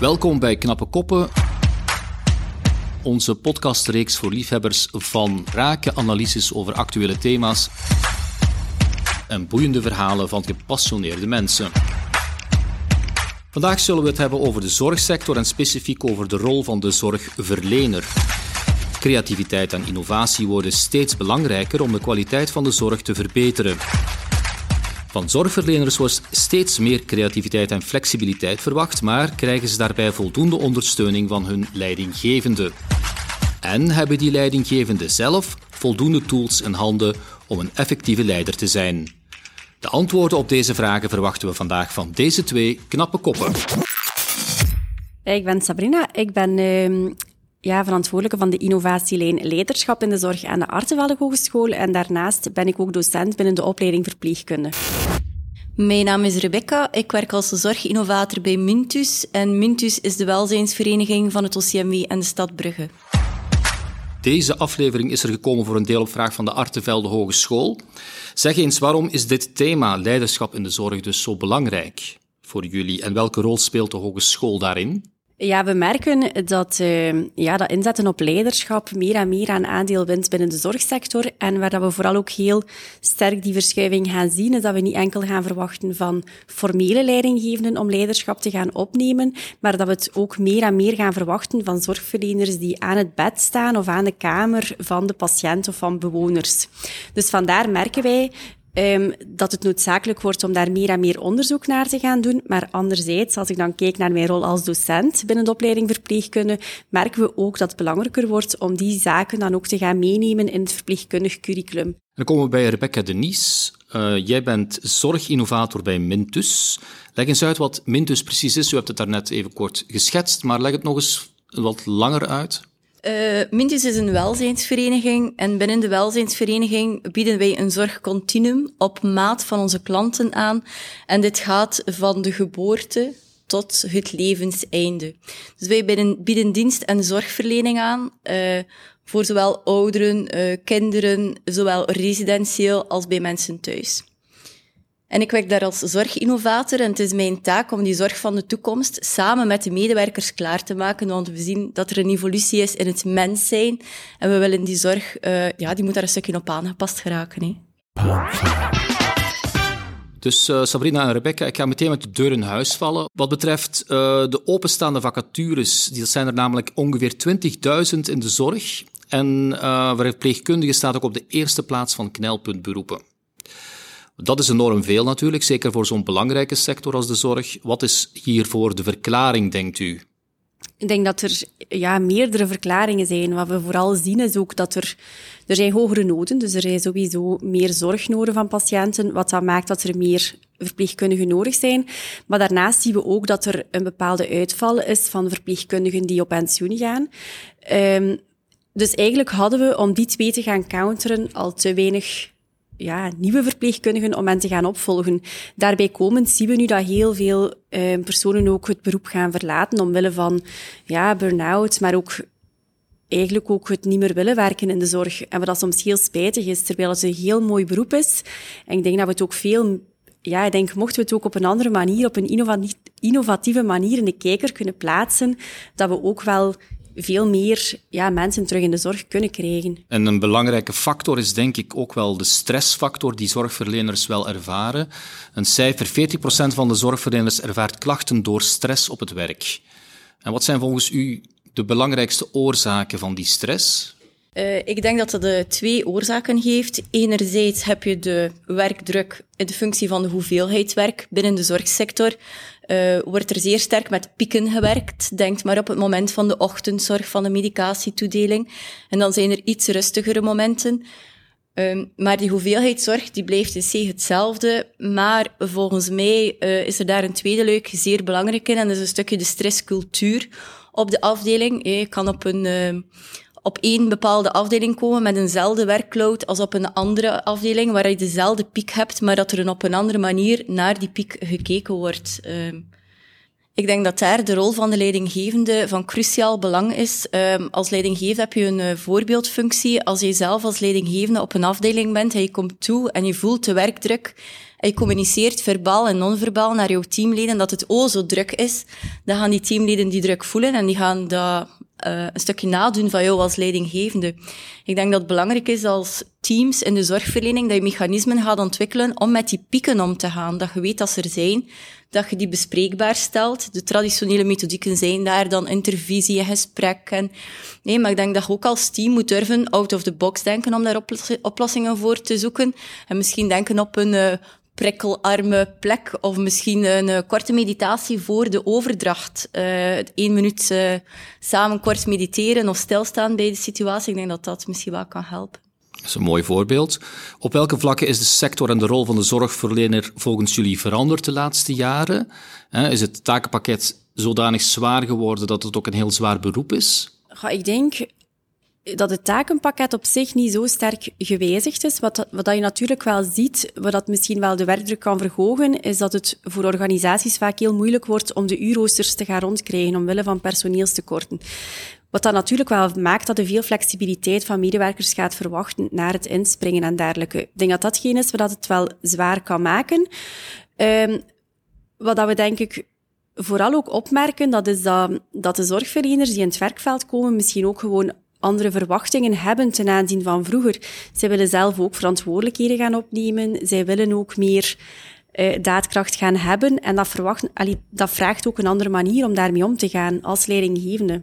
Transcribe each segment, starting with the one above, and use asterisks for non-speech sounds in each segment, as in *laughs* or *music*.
Welkom bij Knappe Koppen, onze podcastreeks voor liefhebbers van rake analyses over actuele thema's en boeiende verhalen van gepassioneerde mensen. Vandaag zullen we het hebben over de zorgsector en specifiek over de rol van de zorgverlener. Creativiteit en innovatie worden steeds belangrijker om de kwaliteit van de zorg te verbeteren. Van zorgverleners wordt steeds meer creativiteit en flexibiliteit verwacht, maar krijgen ze daarbij voldoende ondersteuning van hun leidinggevende? En hebben die leidinggevenden zelf voldoende tools en handen om een effectieve leider te zijn? De antwoorden op deze vragen verwachten we vandaag van deze twee knappe koppen. Ik ben Sabrina. Ik ben uh, ja, verantwoordelijke van de innovatielijn Leiderschap in de Zorg aan de Artevelde Hogeschool. En daarnaast ben ik ook docent binnen de opleiding Verpleegkunde. Mijn naam is Rebecca. Ik werk als zorginnovator bij Mintus. En Mintus is de welzijnsvereniging van het OCMW en de stad Brugge. Deze aflevering is er gekomen voor een deel op vraag van de Artevelde Hogeschool. Zeg eens, waarom is dit thema leiderschap in de zorg dus zo belangrijk voor jullie en welke rol speelt de hogeschool daarin? Ja, we merken dat, uh, ja, dat inzetten op leiderschap meer en meer aan aandeel wint binnen de zorgsector. En waar dat we vooral ook heel sterk die verschuiving gaan zien, is dat we niet enkel gaan verwachten van formele leidinggevenden om leiderschap te gaan opnemen, maar dat we het ook meer en meer gaan verwachten van zorgverleners die aan het bed staan of aan de kamer van de patiënt of van bewoners. Dus vandaar merken wij Um, dat het noodzakelijk wordt om daar meer en meer onderzoek naar te gaan doen. Maar anderzijds, als ik dan kijk naar mijn rol als docent binnen de opleiding verpleegkunde, merken we ook dat het belangrijker wordt om die zaken dan ook te gaan meenemen in het verpleegkundig curriculum. Dan komen we bij Rebecca Denies. Uh, jij bent zorginnovator bij Mintus. Leg eens uit wat Mintus precies is. U hebt het daarnet even kort geschetst, maar leg het nog eens wat langer uit. Uh, is een welzijnsvereniging en binnen de welzijnsvereniging bieden wij een zorgcontinuum op maat van onze klanten aan. En dit gaat van de geboorte tot het levenseinde. Dus wij bieden, dienst en zorgverlening aan uh, voor zowel ouderen, uh, kinderen, zowel residentieel als bij mensen thuis. En ik werk daar als zorginnovator en het is mijn taak om die zorg van de toekomst samen met de medewerkers klaar te maken, want we zien dat er een evolutie is in het mens zijn en we willen die zorg, uh, ja, die moet daar een stukje op aangepast geraken. Hè. Dus uh, Sabrina en Rebecca, ik ga meteen met de deur in huis vallen. Wat betreft uh, de openstaande vacatures, die zijn er namelijk ongeveer 20.000 in de zorg. En uh, verpleegkundige staat ook op de eerste plaats van knelpuntberoepen. Dat is enorm veel natuurlijk, zeker voor zo'n belangrijke sector als de zorg. Wat is hiervoor de verklaring, denkt u? Ik denk dat er ja, meerdere verklaringen zijn. Wat we vooral zien is ook dat er, er zijn hogere noden, dus er zijn sowieso meer zorgnoden van patiënten, wat dat maakt dat er meer verpleegkundigen nodig zijn. Maar daarnaast zien we ook dat er een bepaalde uitval is van verpleegkundigen die op pensioen gaan. Um, dus eigenlijk hadden we, om die twee te gaan counteren, al te weinig ja, nieuwe verpleegkundigen om hen te gaan opvolgen. Daarbij komend zien we nu dat heel veel uh, personen ook het beroep gaan verlaten omwille van ja, burn-out, maar ook eigenlijk ook het niet meer willen werken in de zorg. En wat dat soms heel spijtig is, terwijl het een heel mooi beroep is. En ik denk dat we het ook veel ja, ik denk, mochten we het ook op een andere manier, op een innovatieve manier in de kijker kunnen plaatsen, dat we ook wel veel meer ja, mensen terug in de zorg kunnen krijgen. En een belangrijke factor is denk ik ook wel de stressfactor die zorgverleners wel ervaren. Een cijfer, 40% van de zorgverleners ervaart klachten door stress op het werk. En wat zijn volgens u de belangrijkste oorzaken van die stress? Uh, ik denk dat dat uh, twee oorzaken heeft. Enerzijds heb je de werkdruk in de functie van de hoeveelheid werk binnen de zorgsector. Uh, wordt er zeer sterk met pieken gewerkt. Denk maar op het moment van de ochtendzorg, van de medicatietoedeling. En dan zijn er iets rustigere momenten. Um, maar die hoeveelheid zorg die blijft in C hetzelfde. Maar volgens mij uh, is er daar een tweede leuk zeer belangrijk in. En dat is een stukje de stresscultuur op de afdeling. Je kan op een, uh, op één bepaalde afdeling komen met eenzelfde werkload als op een andere afdeling, waar je dezelfde piek hebt, maar dat er op een andere manier naar die piek gekeken wordt. Uh, ik denk dat daar de rol van de leidinggevende van cruciaal belang is. Um, als leidinggevende heb je een uh, voorbeeldfunctie. Als je zelf als leidinggevende op een afdeling bent en je komt toe en je voelt de werkdruk en je communiceert verbaal en non-verbaal naar jouw teamleden dat het o zo druk is, dan gaan die teamleden die druk voelen en die gaan dat uh, een stukje nadoen van jou als leidinggevende. Ik denk dat het belangrijk is als teams in de zorgverlening dat je mechanismen gaat ontwikkelen om met die pieken om te gaan. Dat je weet dat ze er zijn, dat je die bespreekbaar stelt. De traditionele methodieken zijn daar dan intervisie en gesprek. En, nee, maar ik denk dat je ook als team moet durven out of the box denken om daar oplossingen voor te zoeken. En misschien denken op een uh, prikkelarme plek of misschien een uh, korte meditatie voor de overdracht. Uh, één minuut uh, samen kort mediteren of stilstaan bij de situatie. Ik denk dat dat misschien wel kan helpen. Dat is een mooi voorbeeld. Op welke vlakken is de sector en de rol van de zorgverlener volgens jullie veranderd de laatste jaren? Is het takenpakket zodanig zwaar geworden dat het ook een heel zwaar beroep is? ik denk dat het takenpakket op zich niet zo sterk gewijzigd is. Wat, wat je natuurlijk wel ziet, wat dat misschien wel de werkdruk kan verhogen, is dat het voor organisaties vaak heel moeilijk wordt om de uurroosters te gaan rondkrijgen omwille van personeelstekorten. Wat dat natuurlijk wel maakt dat er veel flexibiliteit van medewerkers gaat verwachten naar het inspringen en dergelijke. Ik denk dat datgene is wat het wel zwaar kan maken. Um, wat dat we denk ik vooral ook opmerken, dat is dat, dat de zorgverleners die in het werkveld komen misschien ook gewoon andere verwachtingen hebben ten aanzien van vroeger. Zij willen zelf ook verantwoordelijkheden gaan opnemen. Zij willen ook meer uh, daadkracht gaan hebben. En dat, verwachten, allee, dat vraagt ook een andere manier om daarmee om te gaan als leidinggevende.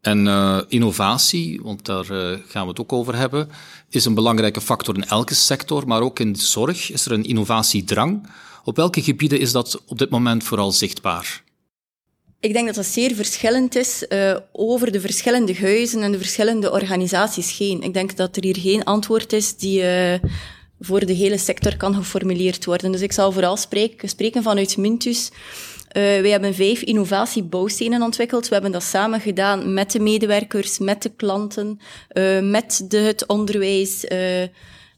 En uh, innovatie, want daar uh, gaan we het ook over hebben, is een belangrijke factor in elke sector, maar ook in de zorg is er een innovatiedrang. Op welke gebieden is dat op dit moment vooral zichtbaar? Ik denk dat dat zeer verschillend is uh, over de verschillende huizen en de verschillende organisaties heen. Ik denk dat er hier geen antwoord is die uh, voor de hele sector kan geformuleerd worden. Dus ik zal vooral spreken, spreken vanuit Mintus. Uh, wij hebben vijf innovatiebouwstenen ontwikkeld. We hebben dat samen gedaan met de medewerkers, met de klanten, met het onderwijs,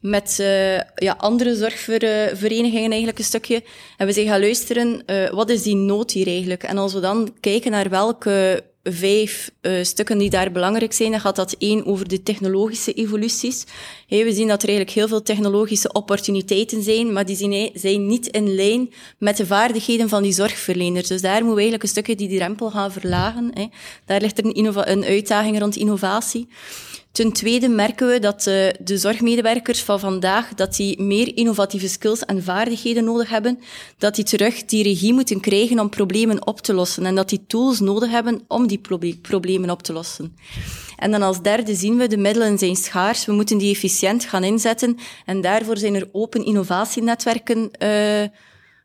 met uh, ja, andere zorgverenigingen eigenlijk een stukje. En we zijn gaan luisteren, uh, wat is die nood hier eigenlijk? En als we dan kijken naar welke vijf uh, stukken die daar belangrijk zijn, dan gaat dat één over de technologische evoluties. We zien dat er eigenlijk heel veel technologische opportuniteiten zijn, maar die zijn, niet in lijn met de vaardigheden van die zorgverleners. Dus daar moeten we eigenlijk een stukje die drempel gaan verlagen. Daar ligt er een, een uitdaging rond innovatie. Ten tweede merken we dat de, de zorgmedewerkers van vandaag dat die meer innovatieve skills en vaardigheden nodig hebben, dat die terug die regie moeten krijgen om problemen op te lossen en dat die tools nodig hebben om die problemen op te lossen. En dan als derde zien we, de middelen zijn schaars, we moeten die efficiënt gaan inzetten en daarvoor zijn er open innovatienetwerken uh,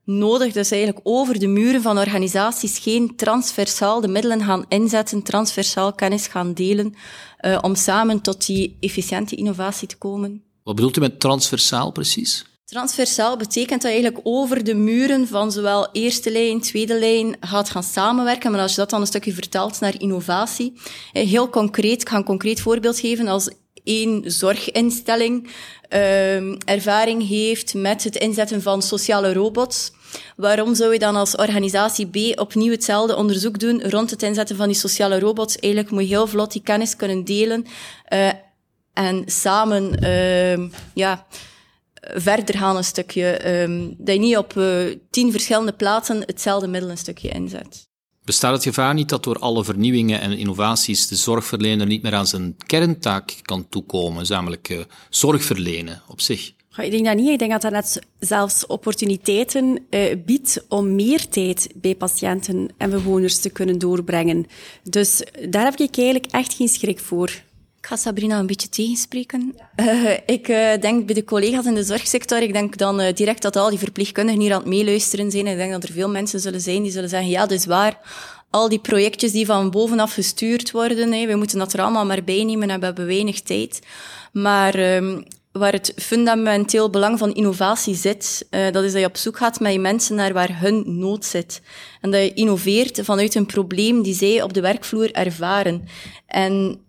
nodig. Dus eigenlijk over de muren van organisaties geen transversaal de middelen gaan inzetten, transversaal kennis gaan delen, uh, om samen tot die efficiënte innovatie te komen. Wat bedoelt u met transversaal precies? Transversaal betekent dat je eigenlijk over de muren van zowel eerste lijn, tweede lijn gaat gaan samenwerken. Maar als je dat dan een stukje vertaalt naar innovatie, eh, heel concreet, ik ga een concreet voorbeeld geven. Als één zorginstelling uh, ervaring heeft met het inzetten van sociale robots, Waarom zou je dan als organisatie B opnieuw hetzelfde onderzoek doen rond het inzetten van die sociale robots? Eigenlijk moet je heel vlot die kennis kunnen delen uh, en samen uh, ja, verder gaan een stukje. Um, dat je niet op uh, tien verschillende plaatsen hetzelfde middel een stukje inzet. Bestaat het gevaar niet dat door alle vernieuwingen en innovaties de zorgverlener niet meer aan zijn kerntaak kan toekomen, namelijk uh, zorg verlenen op zich? Ik denk dat niet. Ik denk dat dat net zelfs opportuniteiten uh, biedt om meer tijd bij patiënten en bewoners te kunnen doorbrengen. Dus daar heb ik eigenlijk echt geen schrik voor. Ik ga Sabrina een beetje tegenspreken. Uh, ik uh, denk bij de collega's in de zorgsector, ik denk dan uh, direct dat al die verpleegkundigen hier aan het meeluisteren zijn. Ik denk dat er veel mensen zullen zijn die zullen zeggen, ja, dat is waar. Al die projectjes die van bovenaf gestuurd worden, we moeten dat er allemaal maar bij nemen en we hebben weinig tijd. Maar um, waar het fundamenteel belang van innovatie zit, uh, dat is dat je op zoek gaat met je mensen naar waar hun nood zit. En dat je innoveert vanuit een probleem die zij op de werkvloer ervaren. En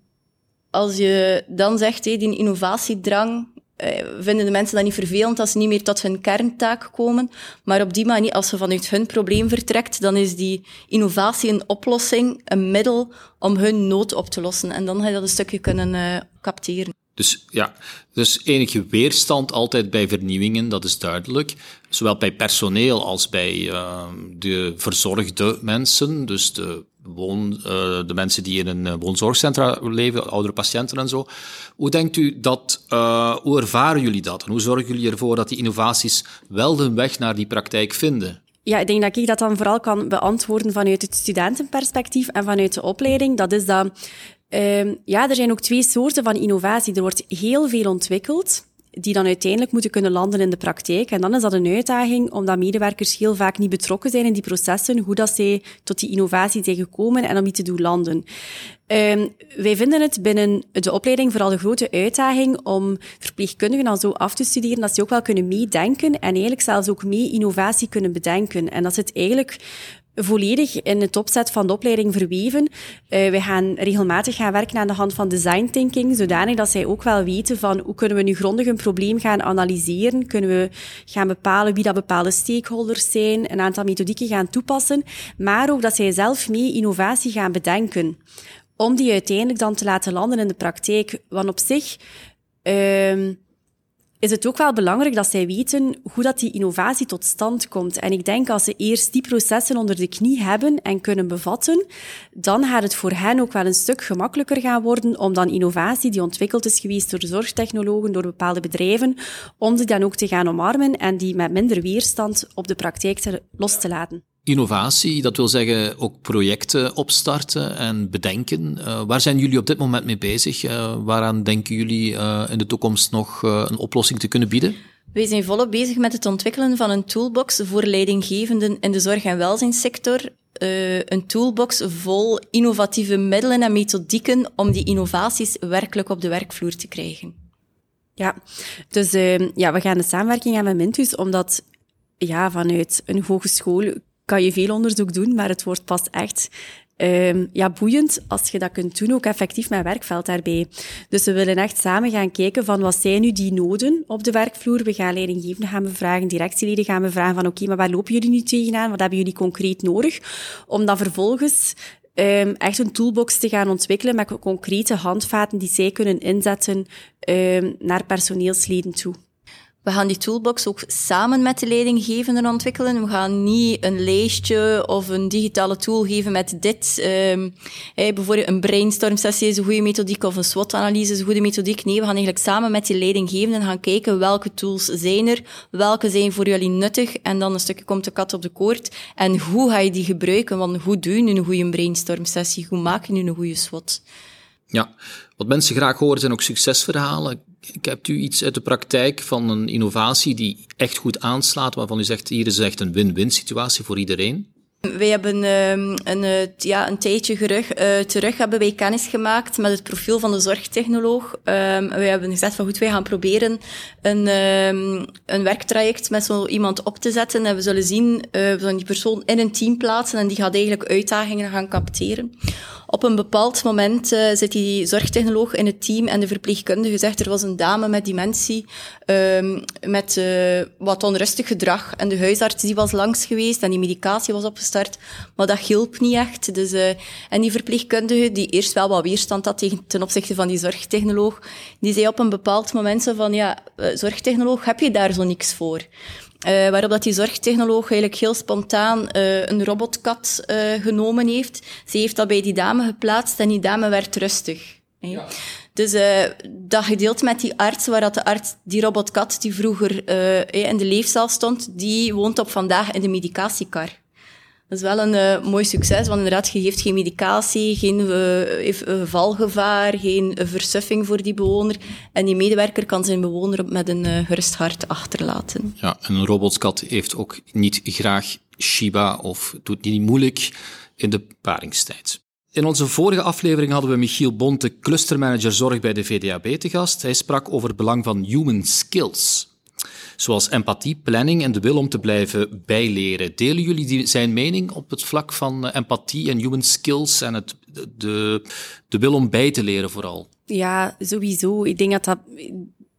als je dan zegt, hey, die innovatiedrang, uh, vinden de mensen dat niet vervelend als ze niet meer tot hun kerntaak komen. Maar op die manier, als ze vanuit hun probleem vertrekt, dan is die innovatie een oplossing, een middel om hun nood op te lossen. En dan ga je dat een stukje kunnen uh, capteren. Dus ja, dus enige weerstand altijd bij vernieuwingen, dat is duidelijk. Zowel bij personeel als bij uh, de verzorgde mensen, dus de, woon, uh, de mensen die in een woonzorgcentra leven, oudere patiënten en zo. Hoe denkt u dat, uh, hoe ervaren jullie dat? En hoe zorgen jullie ervoor dat die innovaties wel de weg naar die praktijk vinden? Ja, ik denk dat ik dat dan vooral kan beantwoorden vanuit het studentenperspectief en vanuit de opleiding. Dat is dat Um, ja, er zijn ook twee soorten van innovatie. Er wordt heel veel ontwikkeld, die dan uiteindelijk moeten kunnen landen in de praktijk. En dan is dat een uitdaging, omdat medewerkers heel vaak niet betrokken zijn in die processen, hoe dat zij tot die innovatie zijn gekomen en om die te doen landen. Um, wij vinden het binnen de opleiding vooral de grote uitdaging om verpleegkundigen al zo af te studeren dat ze ook wel kunnen meedenken en eigenlijk zelfs ook mee innovatie kunnen bedenken. En dat zit eigenlijk volledig in het opzet van de opleiding verweven. Uh, wij gaan regelmatig gaan werken aan de hand van design thinking, zodanig dat zij ook wel weten van hoe kunnen we nu grondig een probleem gaan analyseren, kunnen we gaan bepalen wie dat bepaalde stakeholders zijn, een aantal methodieken gaan toepassen, maar ook dat zij zelf mee innovatie gaan bedenken. Om die uiteindelijk dan te laten landen in de praktijk. Want op zich, uh, is het ook wel belangrijk dat zij weten hoe dat die innovatie tot stand komt. En ik denk als ze eerst die processen onder de knie hebben en kunnen bevatten, dan gaat het voor hen ook wel een stuk gemakkelijker gaan worden om dan innovatie die ontwikkeld is geweest door zorgtechnologen, door bepaalde bedrijven, om die dan ook te gaan omarmen en die met minder weerstand op de praktijk te, los te laten. Innovatie, dat wil zeggen ook projecten opstarten en bedenken. Uh, waar zijn jullie op dit moment mee bezig? Uh, waaraan denken jullie uh, in de toekomst nog een oplossing te kunnen bieden? Wij zijn volop bezig met het ontwikkelen van een toolbox voor leidinggevenden in de zorg- en welzijnssector. een toolbox vol innovatieve middelen en methodieken om die innovaties werkelijk op de werkvloer te krijgen. Ja, dus ja, we gaan de samenwerking aan met Mintus, omdat ja, vanuit een hogeschool kan je veel onderzoek doen, maar het wordt pas echt um, ja, boeiend als je dat kunt doen, ook effectief met werkveld daarbij. Dus we willen echt samen gaan kijken van wat zijn nu die noden op de werkvloer. We gaan leidinggevenden gaan bevragen, directieleden gaan bevragen van oké, maar waar lopen jullie nu tegenaan? Wat hebben jullie concreet nodig? Om dan vervolgens um, echt een toolbox te gaan ontwikkelen met concrete handvaten die zij kunnen inzetten um, naar personeelsleden toe. We gaan die toolbox ook samen met de leidinggevenden ontwikkelen. We gaan niet een lijstje of een digitale tool geven met dit. Um, bijvoorbeeld een brainstorm sessie is een goede methodiek of een SWOT-analyse is een goede methodiek. Nee, we gaan eigenlijk samen met die leidinggevenden gaan kijken welke tools zijn er, welke zijn voor jullie nuttig en dan een stukje komt de kat op de koord. En hoe ga je die gebruiken? Want hoe doe je nu een goede brainstorm sessie? Hoe maak je nu een goede SWOT? Ja, wat mensen graag horen zijn ook succesverhalen. Ik heb u iets uit de praktijk van een innovatie die echt goed aanslaat, waarvan u zegt, hier is echt een win-win situatie voor iedereen? Wij hebben um, een, uh, ja, een tijdje gerug, uh, terug hebben wij kennis gemaakt met het profiel van de zorgtechnoloog. Um, wij hebben gezegd van goed, wij gaan proberen een, um, een werktraject met zo iemand op te zetten. En we zullen zien, uh, we zullen die persoon in een team plaatsen en die gaat eigenlijk uitdagingen gaan capteren. Op een bepaald moment uh, zit die zorgtechnoloog in het team en de verpleegkundige zegt er was een dame met dementie, um, met uh, wat onrustig gedrag. En de huisarts die was langs geweest en die medicatie was opgestart, maar dat hielp niet echt. Dus, uh, en die verpleegkundige, die eerst wel wat weerstand had ten opzichte van die zorgtechnoloog, die zei op een bepaald moment zo van, ja, zorgtechnoloog, heb je daar zo niks voor? Uh, waarop dat die zorgtechnoloog eigenlijk heel spontaan uh, een robotkat uh, genomen heeft. Ze heeft dat bij die dame geplaatst en die dame werd rustig. Ja. Dus dat gedeelte met die arts, waar dat de arts, die robotkat die vroeger in de leefzaal stond, die woont op vandaag in de medicatiekar. Dat is wel een uh, mooi succes, want inderdaad, je geeft geen medicatie, geen uh, valgevaar, geen versuffing voor die bewoner. En die medewerker kan zijn bewoner met een gerust hart achterlaten. Ja, en een robotkat heeft ook niet graag Shiba of doet niet moeilijk in de paringstijd. In onze vorige aflevering hadden we Michiel Bonte, clustermanager zorg bij de VDAB, te gast. Hij sprak over het belang van human skills zoals empathie, planning en de wil om te blijven bijleren. Delen jullie die, zijn mening op het vlak van eh, empathie en human skills en het, de, de wil om bij te leren vooral? Ja, sowieso. Ik denk dat dat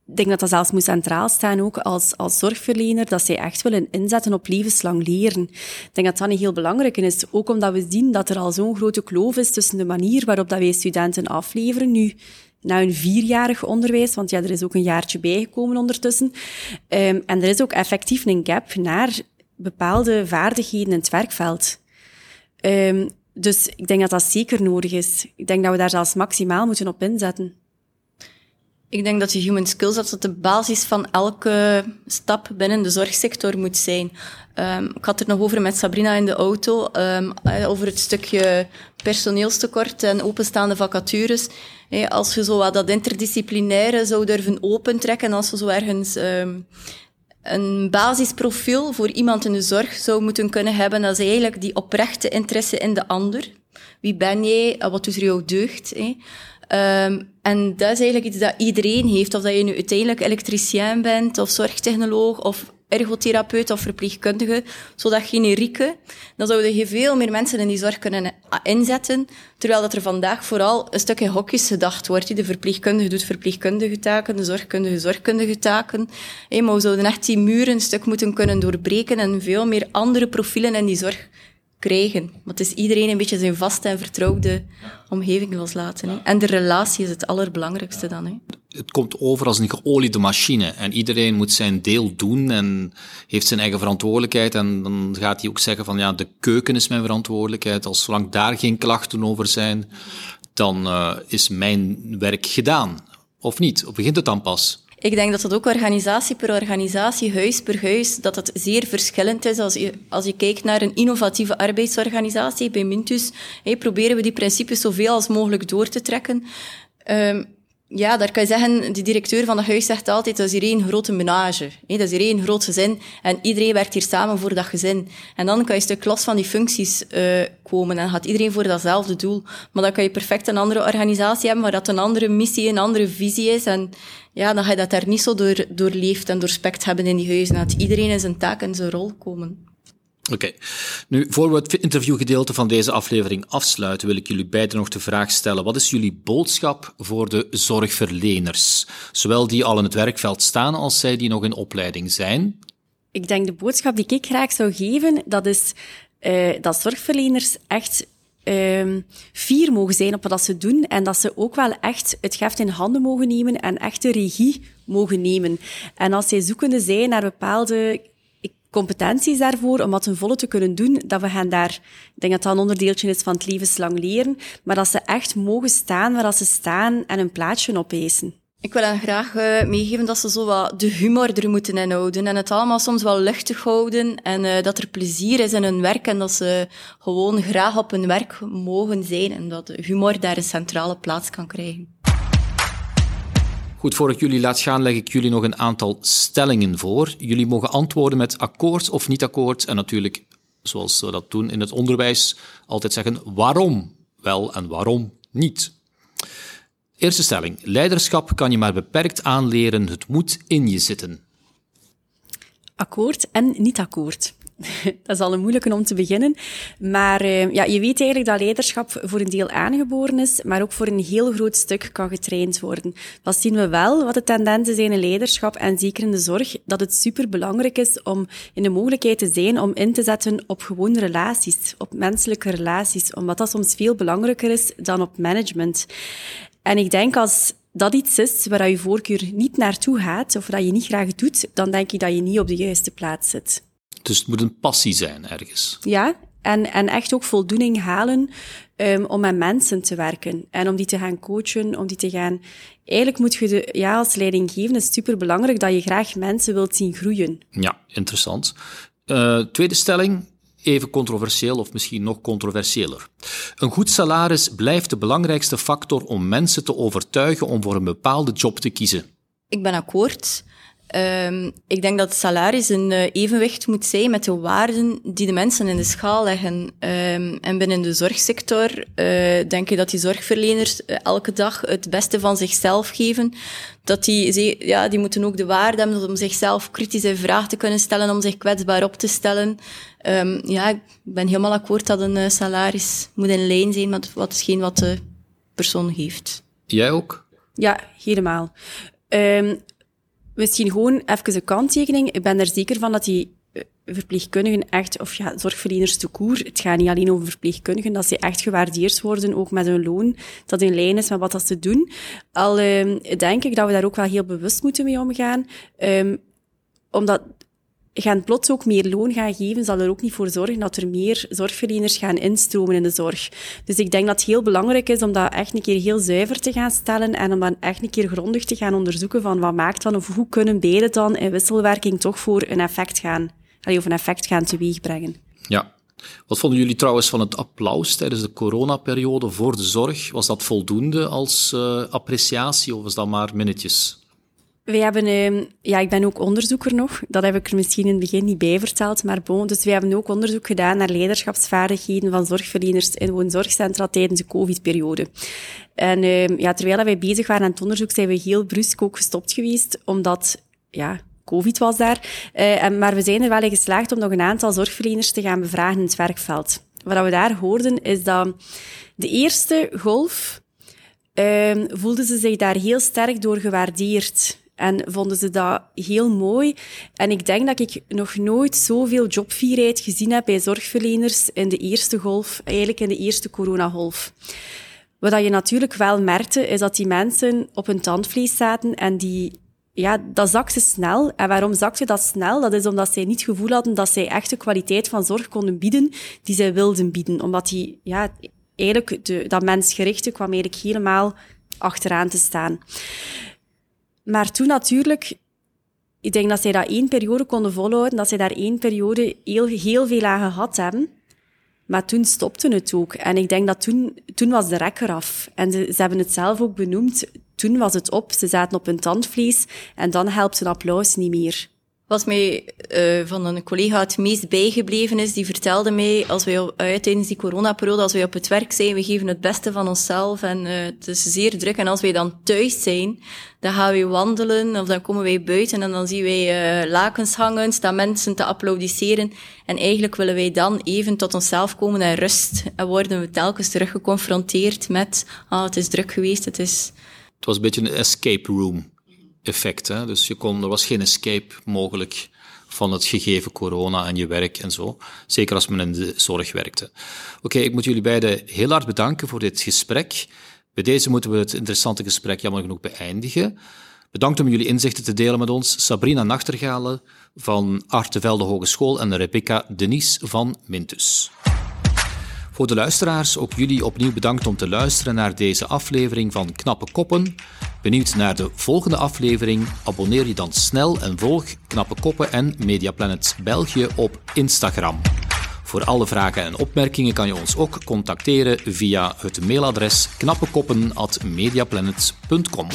ik denk dat dat zelfs moet centraal staan ook als, als zorgverlener, dat zij echt willen inzetten op levenslang leren. Ik denk dat dat een heel belangrijk is, ook omdat we zien dat er al zo'n grote kloof is tussen de manier waarop dat wij studenten afleveren. Nu, naar een vierjarig onderwijs, want ja, er is ook een jaartje bijgekomen ondertussen. Um, en er is ook effectief een gap naar bepaalde vaardigheden in het werkveld. Um, dus ik denk dat dat zeker nodig is. Ik denk dat we daar zelfs maximaal moeten op inzetten. Ik denk dat de human skills dat de basis van elke stap binnen de zorgsector moet zijn. Um, ik had het nog over met Sabrina in de auto, um, over het stukje personeelstekort en openstaande vacatures. Als je zo wat dat interdisciplinaire zou durven opentrekken, als we zo ergens um, een basisprofiel voor iemand in de zorg zou moeten kunnen hebben, dat is eigenlijk die oprechte interesse in de ander. Wie ben jij? Wat doet er jou deugd? Um, en dat is eigenlijk iets dat iedereen heeft. Of dat je nu uiteindelijk elektricien bent, of zorgtechnoloog, of ergotherapeut of verpleegkundige, zodat generieke, dan zouden je veel meer mensen in die zorg kunnen inzetten, terwijl dat er vandaag vooral een stuk in hokjes gedacht wordt. De verpleegkundige doet verpleegkundige taken, de zorgkundige zorgkundige taken. Maar we zouden echt die muren een stuk moeten kunnen doorbreken en veel meer andere profielen in die zorg krijgen. Want is iedereen een beetje zijn vaste en vertrouwde omgeving loslaten. Hè. En de relatie is het allerbelangrijkste dan. Hè. Het komt over als een geoliede machine en iedereen moet zijn deel doen en heeft zijn eigen verantwoordelijkheid. En dan gaat hij ook zeggen van ja, de keuken is mijn verantwoordelijkheid. Als zolang daar geen klachten over zijn, dan uh, is mijn werk gedaan. Of niet? Of begint het dan pas? Ik denk dat het ook organisatie per organisatie, huis per huis, dat het zeer verschillend is. Als je, als je kijkt naar een innovatieve arbeidsorganisatie, bij Mintus, hey, proberen we die principes zoveel als mogelijk door te trekken. Um, ja, daar kan je zeggen, de directeur van het huis zegt altijd, dat is hier één grote menage. dat is hier één groot gezin en iedereen werkt hier samen voor dat gezin. En dan kan je stuk los van die functies uh, komen en gaat iedereen voor datzelfde doel. Maar dan kan je perfect een andere organisatie hebben waar dat een andere missie, een andere visie is. En ja, dan ga je dat daar niet zo door, doorleefd en doorspekt hebben in die huizen. Dat iedereen in zijn taak en zijn rol komen. Oké. Nu, voor we het interviewgedeelte van deze aflevering afsluiten, wil ik jullie beiden nog de vraag stellen. Wat is jullie boodschap voor de zorgverleners? Zowel die al in het werkveld staan, als zij die nog in opleiding zijn? Ik denk de boodschap die ik graag zou geven, dat is uh, dat zorgverleners echt um, fier mogen zijn op wat ze doen en dat ze ook wel echt het geft in handen mogen nemen en echt de regie mogen nemen. En als zij zoekende zijn naar bepaalde competenties daarvoor om wat ten volle te kunnen doen, dat we gaan daar, ik denk dat dat een onderdeeltje is van het levenslang leren, maar dat ze echt mogen staan waar ze staan en een plaatsje opeisen. Ik wil hen graag uh, meegeven dat ze zo wat de humor er moeten inhouden en het allemaal soms wel luchtig houden en uh, dat er plezier is in hun werk en dat ze gewoon graag op hun werk mogen zijn en dat humor daar een centrale plaats kan krijgen. Goed, voor ik jullie laat gaan, leg ik jullie nog een aantal stellingen voor. Jullie mogen antwoorden met akkoord of niet akkoord. En natuurlijk, zoals we dat doen in het onderwijs, altijd zeggen waarom wel en waarom niet. Eerste stelling. Leiderschap kan je maar beperkt aanleren. Het moet in je zitten. Akkoord en niet akkoord. *laughs* dat is al een moeilijke om te beginnen. Maar uh, ja, je weet eigenlijk dat leiderschap voor een deel aangeboren is, maar ook voor een heel groot stuk kan getraind worden. Dat zien we wel, wat de tendensen zijn in leiderschap en zeker in de zorg, dat het superbelangrijk is om in de mogelijkheid te zijn om in te zetten op gewone relaties, op menselijke relaties, omdat dat soms veel belangrijker is dan op management. En ik denk als dat iets is waar je voorkeur niet naartoe gaat, of dat je niet graag doet, dan denk ik dat je niet op de juiste plaats zit. Dus het moet een passie zijn ergens. Ja, en, en echt ook voldoening halen um, om met mensen te werken. En om die te gaan coachen, om die te gaan... Eigenlijk moet je de, ja, als leidinggevende, is superbelangrijk dat je graag mensen wilt zien groeien. Ja, interessant. Uh, tweede stelling, even controversieel of misschien nog controversiëler. Een goed salaris blijft de belangrijkste factor om mensen te overtuigen om voor een bepaalde job te kiezen. Ik ben akkoord. Um, ik denk dat het salaris een uh, evenwicht moet zijn met de waarden die de mensen in de schaal leggen. Um, en binnen de zorgsector uh, denk ik dat die zorgverleners uh, elke dag het beste van zichzelf geven. Dat die, ja, die moeten ook de waarde hebben om zichzelf kritisch in vraag te kunnen stellen, om zich kwetsbaar op te stellen. Um, ja, ik ben helemaal akkoord dat een salaris moet in lijn zijn met wat de persoon heeft. Jij ook? Ja, helemaal. Um, Misschien gewoon even een kanttekening. Ik ben er zeker van dat die verpleegkundigen echt, of ja, zorgverleners te koer. Het gaat niet alleen over verpleegkundigen, dat ze echt gewaardeerd worden, ook met hun loon, dat in lijn is met wat dat ze doen. Al um, denk ik dat we daar ook wel heel bewust moeten mee omgaan. Um, omdat gaan plots ook meer loon gaan geven, zal er ook niet voor zorgen dat er meer zorgverleners gaan instromen in de zorg. Dus ik denk dat het heel belangrijk is om dat echt een keer heel zuiver te gaan stellen en om dan echt een keer grondig te gaan onderzoeken van wat maakt dan of hoe kunnen beide dan in wisselwerking toch voor een effect gaan, of een effect gaan teweegbrengen. Ja. Wat vonden jullie trouwens van het applaus tijdens de coronaperiode voor de zorg? Was dat voldoende als uh, appreciatie of was dat maar minnetjes? Wij hebben, uh, ja, ik ben ook onderzoeker nog. Dat heb ik er misschien in het begin niet bij verteld, maar bon. Dus wij hebben ook onderzoek gedaan naar leiderschapsvaardigheden van zorgverleners in woonzorgcentra tijdens de COVID-periode. En uh, ja, terwijl wij bezig waren aan het onderzoek, zijn we heel brusk ook gestopt geweest, omdat, ja, COVID was daar. En, maar we zijn er wel in geslaagd om nog een aantal zorgverleners te gaan bevragen in het werkveld. Wat we daar hoorden, is dat de eerste golf uh, voelden ze zich daar heel sterk door gewaardeerd. En vonden ze dat heel mooi. En ik denk dat ik nog nooit zoveel jobvierheid gezien heb bij zorgverleners in de eerste golf, eigenlijk in de eerste coronagolf. Wat je natuurlijk wel merkte, is dat die mensen op hun tandvlees zaten en die, ja, dat zakte snel. En waarom zakte dat snel? Dat is omdat zij niet het gevoel hadden dat zij echt de kwaliteit van zorg konden bieden die zij wilden bieden. Omdat die, ja, eigenlijk de, dat mensgerichte kwam eigenlijk helemaal achteraan te staan. Maar toen natuurlijk, ik denk dat zij dat één periode konden volhouden, dat zij daar één periode heel, heel veel aan gehad hebben. Maar toen stopte het ook. En ik denk dat toen, toen was de rek eraf. En ze, ze hebben het zelf ook benoemd. Toen was het op. Ze zaten op hun tandvlees. En dan helpt een applaus niet meer. Wat mij uh, van een collega het meest bijgebleven is, die vertelde mij, als wij uh, tijdens die coronaperiode, als wij op het werk zijn, we geven het beste van onszelf en uh, het is zeer druk. En als wij dan thuis zijn, dan gaan wij wandelen of dan komen wij buiten en dan zien wij lakens hangen, staan mensen te applaudisseren. En eigenlijk willen wij dan even tot onszelf komen en rust. En worden we telkens terug geconfronteerd met, ah, het is druk geweest, het is... Het was een beetje een escape room effect. Hè? Dus je kon, er was geen escape mogelijk van het gegeven corona en je werk en zo. Zeker als men in de zorg werkte. Oké, ik moet jullie beiden heel hard bedanken voor dit gesprek. Bij deze moeten we het interessante gesprek jammer genoeg beëindigen. Bedankt om jullie inzichten te delen met ons, Sabrina Nachtergalen van Artevelde Hogeschool en Rebecca Denis van Mintus. Voor de luisteraars, ook jullie opnieuw bedankt om te luisteren naar deze aflevering van Knappe Koppen. Benieuwd naar de volgende aflevering? Abonneer je dan snel en volg Knappe Koppen en Mediaplanet België op Instagram. Voor alle vragen en opmerkingen kan je ons ook contacteren via het mailadres knappekoppen.mediaplanet.com.